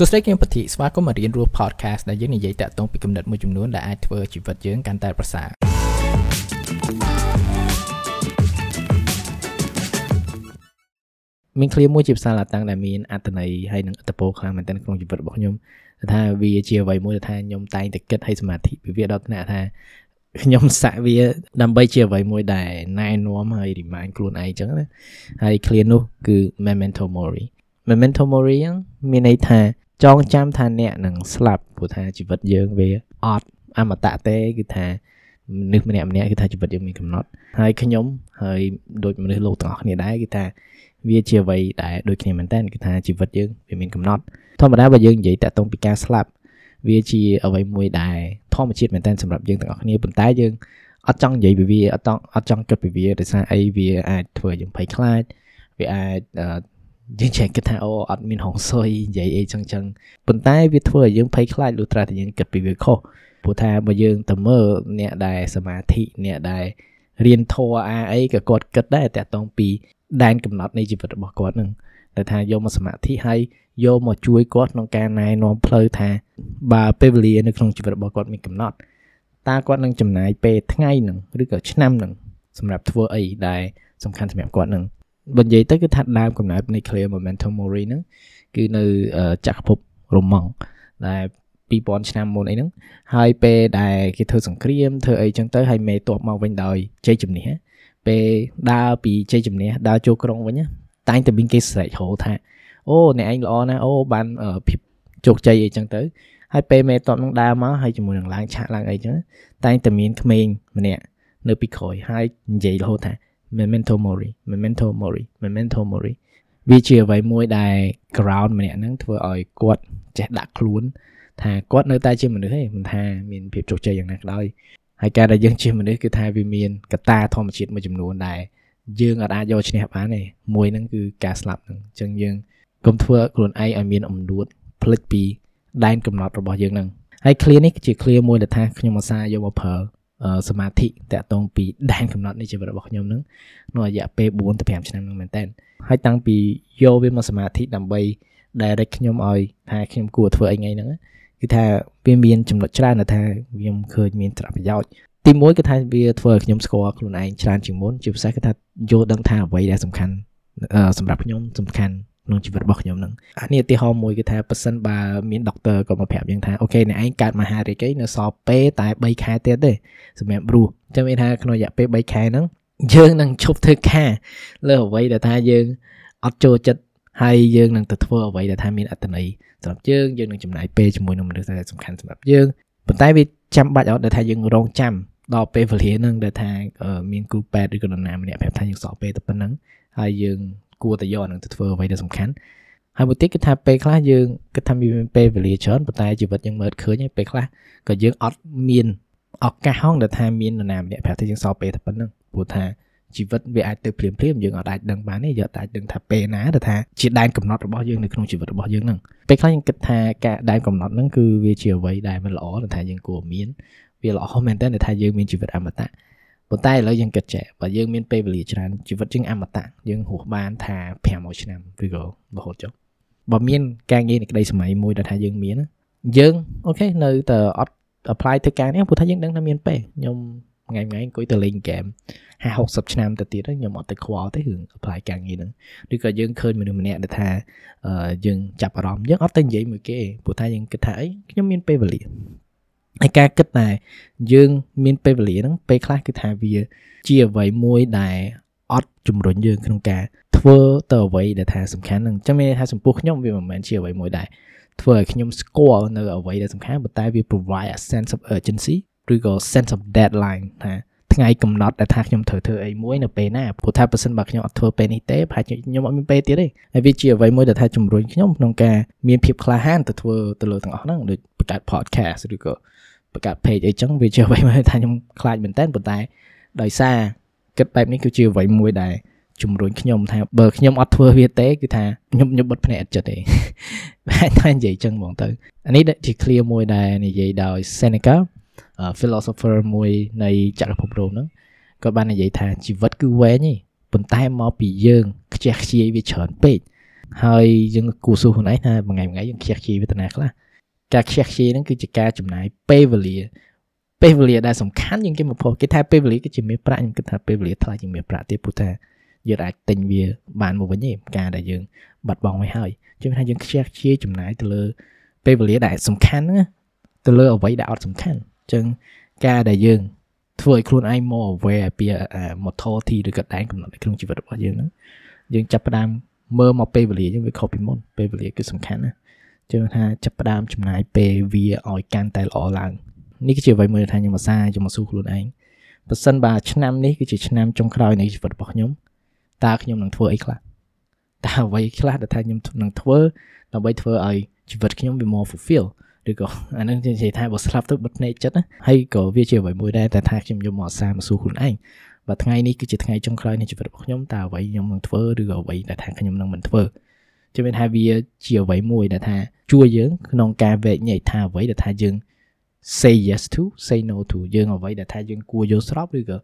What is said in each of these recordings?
សួស្តីគឹមពធីស្វាគមន៍មករៀនរស់ podcast ដែលយើងនិយាយតាក់ទងពីគំនិតមួយចំនួនដែលអាចធ្វើជីវិតយើងកាន់តែប្រសើរមានឃ្លាមួយជាភាសាឡាតាំងដែលមានអត្ថន័យហើយនឹងអត្ថប្រយោជន៍ខ្លាំងមែនទែនក្នុងជីវិតរបស់ខ្ញុំថាវាជាអ្វីមួយដែលថាខ្ញុំតែងតែគិតឲ្យសមាធិពីវាដល់ថ្នាក់ថាខ្ញុំសាក់វាដើម្បីជាអ្វីមួយដែលណែនាំហើយ remind ខ្លួនឯងចឹងណាហើយ clear នោះគឺ memento mori memento mori ហ្នឹងមានន័យថា ចងចាំថាអ្នកនឹងស្លាប់ព្រោះថាជីវិតយើងវាអត់អមតៈទេគឺថាមនុស្សម្នាក់ម្នាក់គឺថាជីវិតយើងមានកំណត់ហើយខ្ញុំហើយដូចមនុស្សលោកទាំងអស់គ្នាដែរគឺថាវាជាអ្វីដែលដូចគ្នាមែនតើគឺថាជីវិតយើងវាមានកំណត់ធម្មតាបើយើងនិយាយតាក់ទងពីការស្លាប់វាជាអ្វីមួយដែលធម្មជាតិមែនតើសម្រាប់យើងទាំងអស់គ្នាប៉ុន្តែយើងអត់ចង់និយាយពីវាអត់ចង់អត់ចង់គិតពីវាដោយសារអីវាអាចធ្វើយើងភ័យខ្លាចវាអាច យើងចេះគិតថាអូអត់មានហងសុយនិយាយអីចឹងចឹងប៉ុន្តែវាធ្វើឲ្យយើងភ័យខ្លាចលុះត្រាតែយើងគិតពីវាខុសព្រោះថាបើយើងទៅមើលអ្នកដែលសមាធិអ្នកដែលរៀនធម៌អាអីក៏គាត់គិតដែរតាក់ទងពីដែនកំណត់នៃជីវិតរបស់គាត់នឹងតែថាយកមកសមាធិហើយយកមកជួយគាត់ក្នុងការណែនាំផ្លូវថាបើពេលវេលានៅក្នុងជីវិតរបស់គាត់មានកំណត់តើគាត់នឹងចំណាយពេលថ្ងៃនឹងឬក៏ឆ្នាំនឹងសម្រាប់ធ្វើអីដែលសំខាន់សម្រាប់គាត់នឹង បើនិយាយទៅគឺថាដើមកំណើតនៃ clear momentum mori ហ្នឹងគឺនៅចក្រភពរ៉ូម៉ង់ដែល2000ឆ្នាំមុនអីហ្នឹងហើយពេលដែលគេធ្វើសង្គ្រាមធ្វើអីចឹងទៅហើយមេតបមកវិញដោយជ័យជំនះពេលដើរពីជ័យជំនះដើរចូលក្រុងវិញតែងតែមានគេស្រែកហៅថាអូអ្នកឯងល្អណាស់អូបានភាពជោគជ័យអីចឹងទៅហើយពេលមេតបនឹងដើរមកហើយជាមួយនឹងឡើងឆាកឡើងអីចឹងតែងតែមានក្មេងម្នាក់នៅពីក្រោយហើយនិយាយរហូតថា memento mori memento mori memento mori វាជាអ្វីមួយដែល ground ម្នាក់ហ្នឹងធ្វើឲ្យគាត់ចេះដាក់ខ្លួនថាគាត់នៅតែជាមនុស្សទេមិនថាមានភាពជោគជ័យយ៉ាងណាក៏ដោយហើយការដែលយើងជាមនុស្សគឺថាវាមានកត្តាធម្មជាតិមួយចំនួនដែលយើងអាចយកឈ្នះបានទេមួយហ្នឹងគឺការស្លាប់ហ្នឹងអញ្ចឹងយើងកុំធ្វើខ្លួនឯងឲ្យមានអំនួតផ្លិចពីដែនកំណត់របស់យើងហ្នឹងហើយ clear នេះជា clear មួយដែលថាខ្ញុំអាសាយកមកប្រើ សមាធិតាក់ទងពីដែនកំណត់នៃជីវិតរបស់ខ្ញុំនឹងក្នុងរយៈពេល4ទៅ5ឆ្នាំនឹងមែនតើហើយតាំងពីយកវាមកសមាធិដើម្បី direct ខ្ញុំឲ្យថាខ្ញុំគួរធ្វើអីថ្ងៃហ្នឹងគឺថាវាមានចំណុចច្រើនថាខ្ញុំឃើញមានសារៈប្រយោជន៍ទីមួយគឺថាវាធ្វើឲ្យខ្ញុំស្គាល់ខ្លួនឯងច្រើនជាងមុនជាពិសេសគឺថាយល់ដឹងថាអ្វីដែលសំខាន់សម្រាប់ខ្ញុំសំខាន់ ក្នុងជីវិតរបស់ខ្ញុំនឹងអានេះឧទាហរណ៍មួយគឺថាប៉ះសិនបើមានដុកទ័រក៏មកប្រាប់យើងថាអូខេអ្នកឯងកើតមហារាជឯងនៅសល់ពេលតែ3ខែទៀតទេសម្រាប់រស់ចាំមានថាក្នុងរយៈពេល3ខែហ្នឹងយើងនឹងឈប់ធ្វើការលើអ្វីដែលថាយើងអត់ចូលចិត្តហើយយើងនឹងទៅធ្វើអ្វីដែលថាមានអត្តន័យសម្រាប់យើងយើងនឹងចំណាយពេលជាមួយនឹងមនុស្សដែលសំខាន់សម្រាប់យើងប៉ុន្តែវាចាំបាច់អត់ដែលថាយើងរងចាំដល់ពេលវេលាហ្នឹងដែលថាមានគ្រូពេទ្យឬក៏នរណាម្នាក់ប្រាប់ថាយើងសល់ពេលតែប៉ុណ្្នឹងហើយយើង គួរតែយកអានឹងទៅធ្វើអ្វីដែលសំខាន់ហើយមួយទៀតគឺថាពេលខ្លះយើងគិតថាមានពេលវេលាច្រើនប៉ុន្តែជីវិតយើងមើលឃើញពេលខ្លះក៏យើងអត់មានឱកាសហងដែលថាមាននរណាម្នាក់ប្រាប់ថាយើងសល់ពេលតែប៉ុណ្្នឹងព្រោះថាជីវិតវាអាចទៅភ្លាមភ្លាមយើងអាចដឹងបានទេយើងអាចដឹងថាពេលណាដែលថាជាដែនកំណត់របស់យើងនៅក្នុងជីវិតរបស់យើងហ្នឹងពេលខ្លះយើងគិតថាការដែនកំណត់ហ្នឹងគឺវាជាអ្វីដែលមិនល្អដែលថាយើងគួរមានវាល្អមែនតើថាយើងមានជីវិតអមតៈ ប៉ុន្តែឥឡូវយើងគិតចេះបើយើងមានពេលវេលាច្រើនជីវិតយើងអមតៈយើងហួសបានថា500ឆ្នាំឬក៏រហូតចុះបើមានការងារនៃក្តីសម័យមួយដែលថាយើងមានយើងអូខេនៅតែអត់ apply ធ្វើការនេះព្រោះថាយើងដឹងថាមានពេលខ្ញុំថ្ងៃថ្ងៃអង្គុយទៅលេងហ្គេម50 60ឆ្នាំទៅទៀតខ្ញុំអត់ទៅខ្វល់ទេរឿង apply ការងារហ្នឹងឬក៏យើងឃើញមនុស្សម្នាក់ដែលថាយើងចាប់អារម្មណ៍យើងអត់ទៅនិយាយមួយគេព្រោះថាយើងគិតថាអីខ្ញុំមានពេលវេលា ហើយការគិតតែយើងមានពេលវេលាហ្នឹងពេលខ្លះគឺថាវាជាអ្វីមួយដែលអត់ជំរុញយើងក្នុងការធ្វើទៅអ្វីដែលថាសំខាន់ហ្នឹងអញ្ចឹងមានថាចំពោះខ្ញុំវាមិនមែនជាអ្វីមួយដែលធ្វើឲ្យខ្ញុំស្គាល់នៅអ្វីដែលសំខាន់ប៉ុន្តែវា provide a sense of urgency ឬក៏ sense of deadline ថាថ្ងៃកំណត់ដែលថាខ្ញុំត្រូវធ្វើអីមួយនៅពេលណាព្រោះថាបើសិនបើខ្ញុំអត់ធ្វើពេលនេះទេប្រហែលខ្ញុំអត់មានពេលទៀតទេហើយវាជាអ្វីមួយដែលថាជំរុញខ្ញុំក្នុងការមានភាពក្លាហានទៅធ្វើទៅលើទាំងអស់ហ្នឹងដូចបង្កើត podcast ឬក៏ បង្កើត page អីចឹងវាជាអ្វីមួយថាខ្ញុំខ្លាចមែនតើប៉ុន្តែដោយសារគិតបែបនេះគឺជាអ្វីមួយដែលជំរុញខ្ញុំថាបើខ្ញុំអត់ធ្វើវាទេគឺថាខ្ញុំខ្ញុំបិទភ្នែកអត់ចិត្តទេហើយតែនិយាយចឹងហ្មងទៅអានេះជា clear មួយដែលនិយាយដោយ Seneca philosopher មួយនៃចក្រភពរ៉ូមហ្នឹងគាត់បាននិយាយថាជីវិតគឺវែងទេប៉ុន្តែមកពីយើងខ្ជះខ្ជាយវាច្រើនពេកហើយយើងគួរសួរខ្លួនឯងថាមួយថ្ងៃមួយថ្ងៃយើងខ្ជះខ្ជាយវេទនាខ្លះ ការខ្ជះខ្ជាយហ្នឹងគឺជាការចំណាយពេលវេលាពេលវេលាដែលសំខាន់ជាងគេបំផុតគេថាពេលវេលាគឺជាមាសប្រាក់ខ្ញុំគិតថាពេលវេលាថ្លៃជាងមាសប្រាក់ទៀតព្រោះថាយើងអាចទិញវាបានមកវិញទេការដែលយើងបាត់បង់វាហើយជឿថាយើងខ្ជះខ្ជាយចំណាយទៅលើពេលវេលាដែលសំខាន់ហ្នឹងទៅលើអ្វីដែលអត់សំខាន់អញ្ចឹងការដែលយើងធ្វើឲ្យខ្លួនឯង more aware ពី mortality ឬក៏ដែនកំណត់ក្នុងជីវិតរបស់យើងហ្នឹងយើងចាប់ផ្ដើមមើលមកពេលវេលាយើងវាខុសពីមុនពេលវេលាគឺសំខាន់ណា ជឿថាចាប់ផ្ដើមចំណាយពេលវាឲ្យកាន់តែល្អឡើងនេះគឺជាអ្វីមួយថាខ្ញុំអាសាខ្ញុំមកស៊ូខ្លួនឯងបើសិនបើឆ្នាំនេះគឺជាឆ្នាំចុងក្រោយនៃជីវិតរបស់ខ្ញុំតើខ្ញុំនឹងធ្វើអីខ្លះតើអ្វីខ្លះដែលថាខ្ញុំនឹងធ្វើដើម្បីធ្វើឲ្យជីវិតខ្ញុំវា more fulfill ឬក៏អានឹងនិយាយថាបើស្លាប់ទៅបិទភ្នែកចិត្តណាហើយក៏វាជាអ្វីមួយដែរតែថាខ្ញុំយកមកអាសាមកស៊ូខ្លួនឯងបើថ្ងៃនេះគឺជាថ្ងៃចុងក្រោយនៃជីវិតរបស់ខ្ញុំតើអ្វីខ្ញុំនឹងធ្វើឬក៏អ្វីដែលថាខ្ញុំនឹងមិនធ្វើ ជំនឿថាវាជាអ្វីមួយដែលថាជួយយើងក្នុងការវែកញែកថាអ្វីដែលថាយើង say yes to say no to យើងអ្វីដែលថាយើងគួរយកស្របឬក៏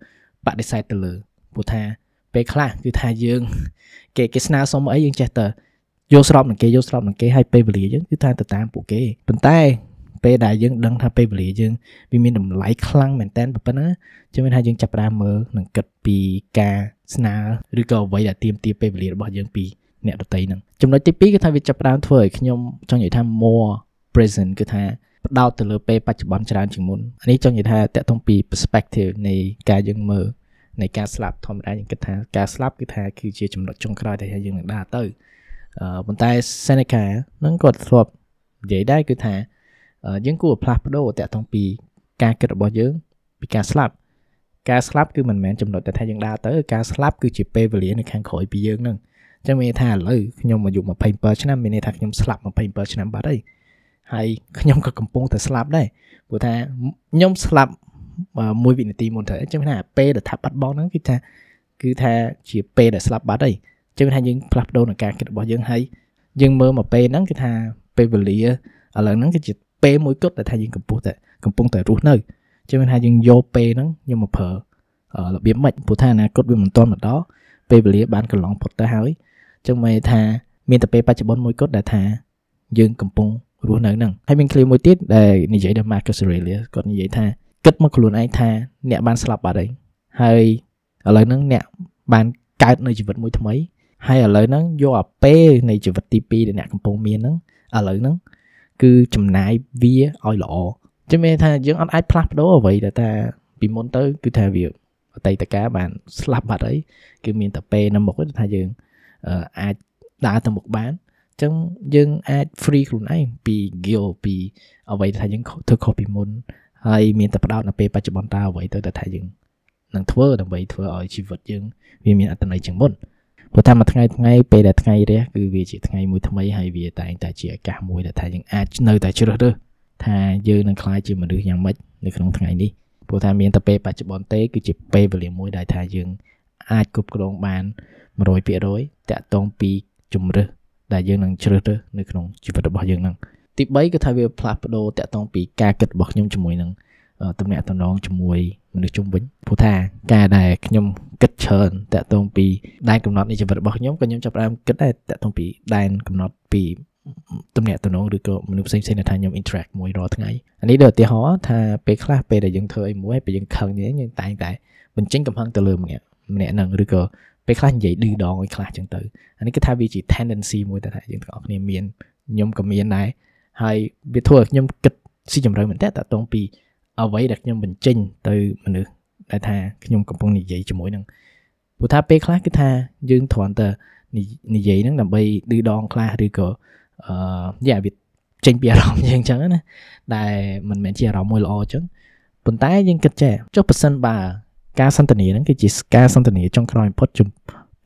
បដិសេធទៅលើព្រោះថាពេលខ្លះគឺថាយើង គេគេស្នើសុំអីយើងចេះតែយកស្របនឹងគេយកស្របនឹងគេឲ្យពេលវេលាយើងគឺថាទៅតាមពួកគេប៉ុន្តែពេលដែលយើងដឹងថាពេលវេលាយើងវាមានតម្លៃខ្លាំងមែនតើប៉ុណ្ណាជឿថាយើងចាប់ផ្ដើមមើលនិងគិតពីការស្នើឬក៏អ្វីដែលទៀមទាពេលវេលារបស់យើងពី អ្នកដតីហ្នឹងចំណុចទី2គឺថាវាចាប់ផ្ដើមធ្វើឲ្យខ្ញុំចង់និយាយថា more present គឺថាផ្ដោតទៅលើពេលបច្ចុប្បន្នច្រើនជាងមុននេះចង់និយាយថាតកតងពី perspective នៃការយើងមើលនៃការស្លាប់ធម្មតាយើងគិតថាការស្លាប់គឺថាគឺជាចំណុចចុងក្រោយដែលយើងនឹងដើរទៅអឺប៉ុន្តែ Seneca នឹងគាត់ធ្លាប់និយាយដែរគឺថាយើងគួរផ្លាស់ប្ដូរតកតងពីការគិតរបស់យើងពីការស្លាប់ការស្លាប់គឺមិនមែនចំណុចដែលថាយើងដើរទៅការស្លាប់គឺជាពេលវេលានៅខាងក្រោយពីយើងនឹង អញ្ចឹងមានថាឥឡូវខ្ញុំអាយុ27ឆ្នាំមានន័យថាខ្ញុំស្លាប់27ឆ្នាំបាត់ហើយហើយខ្ញុំក៏កំពុងតែស្លាប់ដែរព្រោះថាខ្ញុំស្លាប់មួយវិនាទីមុនទៅអញ្ចឹងថាពេលដែលថាបាត់បង់ហ្នឹងគឺថាគឺថាជាពេលដែលស្លាប់បាត់ហើយអញ្ចឹងថាយើងផ្លាស់ប្ដូរនឹងការគិតរបស់យើងហើយយើងមើលមកពេលហ្នឹងគឺថាពេលវេលាឥឡូវហ្នឹងគឺជាពេលមួយគត់ដែលថាយើងកំពុងតែកំពុងតែរស់នៅអញ្ចឹងថាយើងយកពេលហ្នឹងយើងមកប្រើរបៀបម៉េចព្រោះថាអនាគតវាមិនទាន់មកដល់ពេលវេលាបានកន្លងផុតទៅហើយអញ្ចឹងមកថាមានតែពេលបច្ចុប្បន្នមួយគត់ដែលថាយើងកំពុងរស់នៅហ្នឹងហើយមានឃ្លាមួយទៀតដែលនិយាយដល់ Marcus Aurelius គាត់និយាយថាគិតមកខ្លួនឯងថាអ្នកបានស្លាប់បាត់ហើយហើយឥឡូវហ្នឹងអ្នកបានកើតនៅជីវិតមួយថ្មីហើយឥឡូវហ្នឹងយកអាពេលនៃជីវិតទី2ដែលអ្នកកំពុងមានហ្នឹងឥឡូវហ្នឹងគឺចំណាយវាឲ្យល្អចឹងមានថាយើងអត់អាចផ្លាស់ប្ដូរអ្វីដែលថាពីមុនទៅគឺថាវាអតីតកាលបានស្លាប់បាត់ហើយគឺមានតែពេលនៅមុខថាយើង អាចដើរទៅមុខបានអញ្ចឹងយើងអាច free ខ្លួនឯងពី guilt ពីអ្វីថាយើងធ្វើខុសពីមុនហើយមានតែផ្ដោតនៅពេលបច្ចុប្បន្នតើអ្វីទៅតែថាយើងនឹងធ្វើដើម្បីធ្វើឲ្យជីវិតយើងវាមានអត្ថន័យជាងមុនព្រោះថាមួយថ្ងៃថ្ងៃពេលដែលថ្ងៃរះគឺវាជាថ្ងៃមួយថ្មីហើយវាតែងតែជាឱកាសមួយដែលថាយើងអាចនៅតែជ្រើសរើសថាយើងនឹងក្លាយជាមនុស្សយ៉ាងម៉េចនៅក្នុងថ្ងៃនេះព្រោះថាមានតែពេលបច្ចុប្បន្នទេគឺជាពេលវេលាមួយដែលថាយើងអាចគ្រប់គ្រងបាន 100%តាក់ទងពីជំរើសដែលយើងនឹងជ្រើសរើសនៅក្នុងជីវិតរបស់យើងហ្នឹងទី3គឺថាវាផ្លាស់ប្ដូរតាក់ទងពីការគិតរបស់ខ្ញុំជាមួយនឹងតំណាក់តំណងជាមួយមនុស្សជុំវិញព្រោះថាការដែលខ្ញុំគិតច្រើនតាក់ទងពីដែនកំណត់នៃជីវិតរបស់ខ្ញុំក៏ខ្ញុំចាប់ផ្ដើមគិតដែរតាក់ទងពីដែនកំណត់ពីតំណាក់តំណងឬក៏មនុស្សផ្សេងៗដែលថាខ្ញុំ interact មួយរាល់ថ្ងៃអានេះដូចឧទាហរណ៍ថាពេលខ្លះពេលដែលយើងធ្វើអីមួយពេលយើងខឹងយើងតែងតែបញ្ចេញកំហឹងទៅលើម្នាក់ម្នាក់ហ្នឹងឬក៏ ពេលខ្លះនិយាយឌឺដងឲ្យខ្លះចឹងទៅអានេះគឺថាវាជា tendency មួយដែលថាយើងទាំងអស់គ្នាមានខ្ញុំក៏មានដែរហើយវាធ្វើឲ្យខ្ញុំគិតស៊ីជម្រៅមែនតើតកតងពីអ្វីដែលខ្ញុំបញ្ចេញទៅមនុស្សដែលថាខ្ញុំកំពុងនិយាយជាមួយនឹងព្រោះថាពេលខ្លះគឺថាយើងគ្រាន់តែនិយាយហ្នឹងដើម្បីឌឺដងខ្លះឬក៏អឺយ៉ាវាចេញពីអារម្មណ៍យើងអញ្ចឹងណាដែលមិនមែនជាអារម្មណ៍មួយល្អអញ្ចឹងប៉ុន្តែយើងគិតចេះចុះប៉ះសិនបើ ការសន្ទនាហ្នឹងគឺជាការសន្ទនាចុងក្រោយបំផុតចំ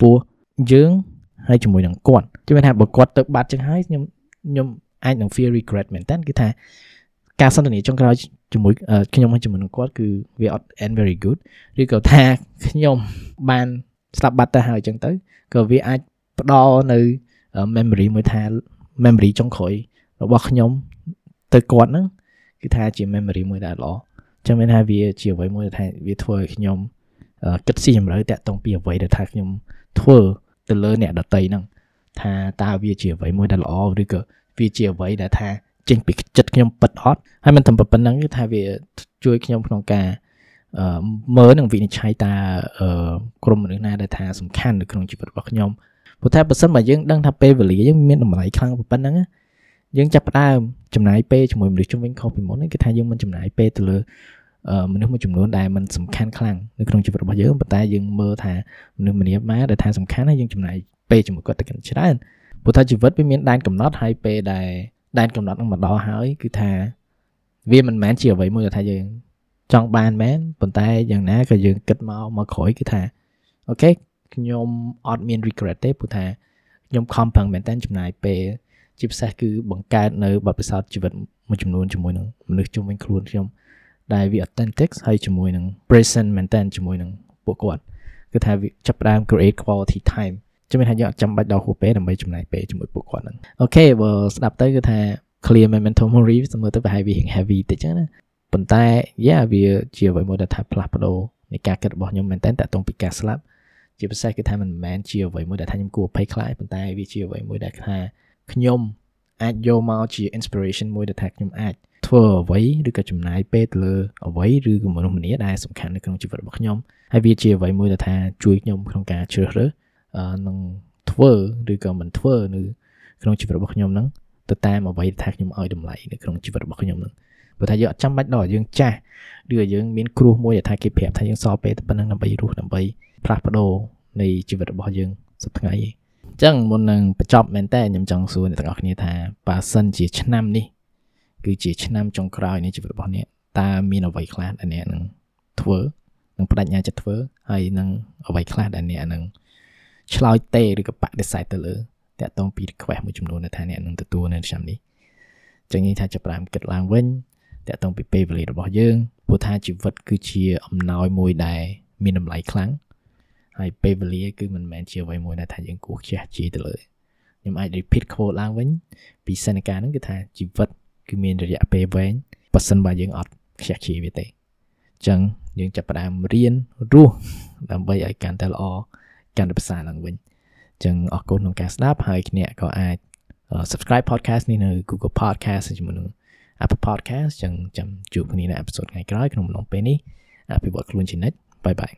ពោះយើងហើយជាមួយនឹងគាត់ជឿថាបើគាត់ទៅបាត់ចឹងហើយខ្ញុំខ្ញុំអាចនឹង feel regret មែនតើគឺថាការសន្ទនាចុងក្រោយជាមួយខ្ញុំហើយជាមួយនឹងគាត់គឺវាអត់ end very good ឬក៏ថាខ្ញុំបានស្លាប់បាត់ទៅហើយអញ្ចឹងទៅក៏វាអាចផ្ដល់នៅ memory មួយថា memory ចុងក្រោយរបស់ខ្ញុំទៅគាត់ហ្នឹងគឺថាជា memory មួយដែលល្អ ចឹងមានថាវាជាអ្វីមួយថាវាធ្វើឲ្យខ្ញុំគិតស៊ីជម្រៅតាក់ទងពីអ្វីដែលថាខ្ញុំធ្វើទៅលើអ្នកដតីហ្នឹងថាតើវាជាអ្វីមួយដែលល្អឬក៏វាជាអ្វីដែលថាចេញពីចិត្តខ្ញុំពិតអត់ហើយមិនត្រឹមប៉ុណ្្នឹងគឺថាវាជួយខ្ញុំក្នុងការអឺមើលនិងវិនិច្ឆ័យតើក្រុមមនុស្សណាដែលថាសំខាន់នៅក្នុងជីវិតរបស់ខ្ញុំព្រោះថាបើសិនបើយើងដឹងថាពេលវេលាយើងមានតម្លៃខ្លាំងប៉ុណ្ណឹង យើងចាប់ផ្ដើមចំណាយពេលជាមួយមនុស្សជុំវិញខុសពីមុនគឺថាយើងមិនចំណាយពេលទៅលើមនុស្សមួយចំនួនដែលมันសំខាន់ខ្លាំងនៅក្នុងជីវិតរបស់យើងប៉ុន្តែយើងមើលថាមនុស្សម្នាមកដែលថាសំខាន់ហើយយើងចំណាយពេលជាមួយគាត់ទៅកាន់ច្រើនព្រោះថាជីវិតវាមានដែនកំណត់ហើយពេលដែលដែនកំណត់នឹងមកដល់ហើយគឺថាវាមិនមែនជាអ្វីមួយដែលថាយើងចង់បានមែនប៉ុន្តែយ៉ាងណាក៏យើងគិតមកមកក្រោយគឺថាអូខេខ្ញុំអត់មាន regret ទេព្រោះថាខ្ញុំខំប្រឹងមែនតើចំណាយពេល ជាពិសេសគឺបង្កើតនៅបទពិសោធន៍ជីវិតមួយចំនួនជាមួយនឹងមនុស្សជុំវិញខ្លួនខ្ញុំដែលវា authentic ហើយជាមួយនឹង present មែនតើជាមួយនឹងពួកគាត់គឺថាវាចាប់ផ្ដើម create quality time ជំនឿថាយើងអត់ចាំបាច់ដល់ហួសពេលដើម្បីចំណាយពេលជាមួយពួកគាត់ហ្នឹងអូខេបើស្ដាប់ទៅគឺថា clear memento mori សម្រាប់ទៅប្រហែលវា heavy តិចចឹងណាប៉ុន្តែ yeah វាជាអ្វីមួយដែលថាផ្លាស់ប្ដូរនៃការគិតរបស់ខ្ញុំមែនតើតកតងពីការស្លាប់ជាពិសេសគឺថាមិនមែនជាអ្វីមួយដែលថាខ្ញុំគួរភ័យខ្លាចប៉ុន្តែវាជាអ្វីមួយដែលថា ខ្ញុំអាចយកមកជា inspiration មួយដែលថាខ្ញុំអាចធ្វើអ្វីឬក៏ចំណាយពេលទៅលើអ្វីឬក៏មនុស្សម្នាដែលសំខាន់នៅក្នុងជីវិតរបស់ខ្ញុំហើយវាជាអ្វីមួយដែលថាជួយខ្ញុំក្នុងការជ្រើសរើសនឹងធ្វើឬក៏មិនធ្វើនៅក្នុងជីវិតរបស់ខ្ញុំហ្នឹងទៅតាមអ្វីដែលថាខ្ញុំឲ្យតម្លៃនៅក្នុងជីវិតរបស់ខ្ញុំហ្នឹងព្រោះថាយើងអត់ចាំបាច់ដល់យើងចាស់ឬក៏យើងមានគ្រោះមួយដែលថាគេប្រាប់ថាយើងសល់ពេលតែប៉ុណ្្នឹងដើម្បីរស់ដើម្បីផ្លាស់ប្ដូរនៃជីវិតរបស់យើងសប្តាហ៍ឯង អញ្ចឹងមុននឹងបញ្ចប់មែនតើខ្ញុំចង់សួរអ្នកទាំងអស់គ្នាថាបើសិនជាឆ្នាំនេះគឺជាឆ្នាំចុងក្រោយនៃជីវិតរបស់អ្នកតើមានអ្វីខ្លះដែលអ្នកនឹងធ្វើនឹងបដិញ្ញាចិត្តធ្វើហើយនឹងអ្វីខ្លះដែលអ្នកនឹងឆ្លើយទេឬក៏បដិសេធទៅលើតកតងពី request មួយចំនួនដែលថាអ្នកនឹងទទួលនៅឆ្នាំនេះចឹងនិយាយថាចាប់ផ្ដើមគិតឡើងវិញតកតងពីពេលវេលារបស់យើងព្រោះថាជីវិតគឺជាអំណោយមួយដែលមានតម្លៃខ្លាំង ហើយពេលវេលាគឺមិនមែនជាអ្វីមួយដែលថាយើងគួរខ្ជះជាទៅលើខ្ញុំអាច repeat quote ឡើងវិញពីសេនកាហ្នឹងគឺថាជីវិតគឺមានរយៈពេលវែងបើសិនបើយើងអត់ខ្ជះជាវាទេអញ្ចឹងយើងចាប់ផ្ដើមរៀនរស់ដើម្បីឲ្យកាន់តែល្អកាន់តែប្រសើរឡើងវិញអញ្ចឹងអរគុណក្នុងការស្ដាប់ហើយអ្នកក៏អាច subscribe podcast នេះនៅ Google Podcast ជាមួយនឹង Apple Podcast អញ្ចឹងចាំជួបគ្នានៅអេពីសូតថ្ងៃក្រោយក្នុងអំឡុងពេលនេះអភិវឌ្ឍខ្លួនជានិច្ចបាយបាយ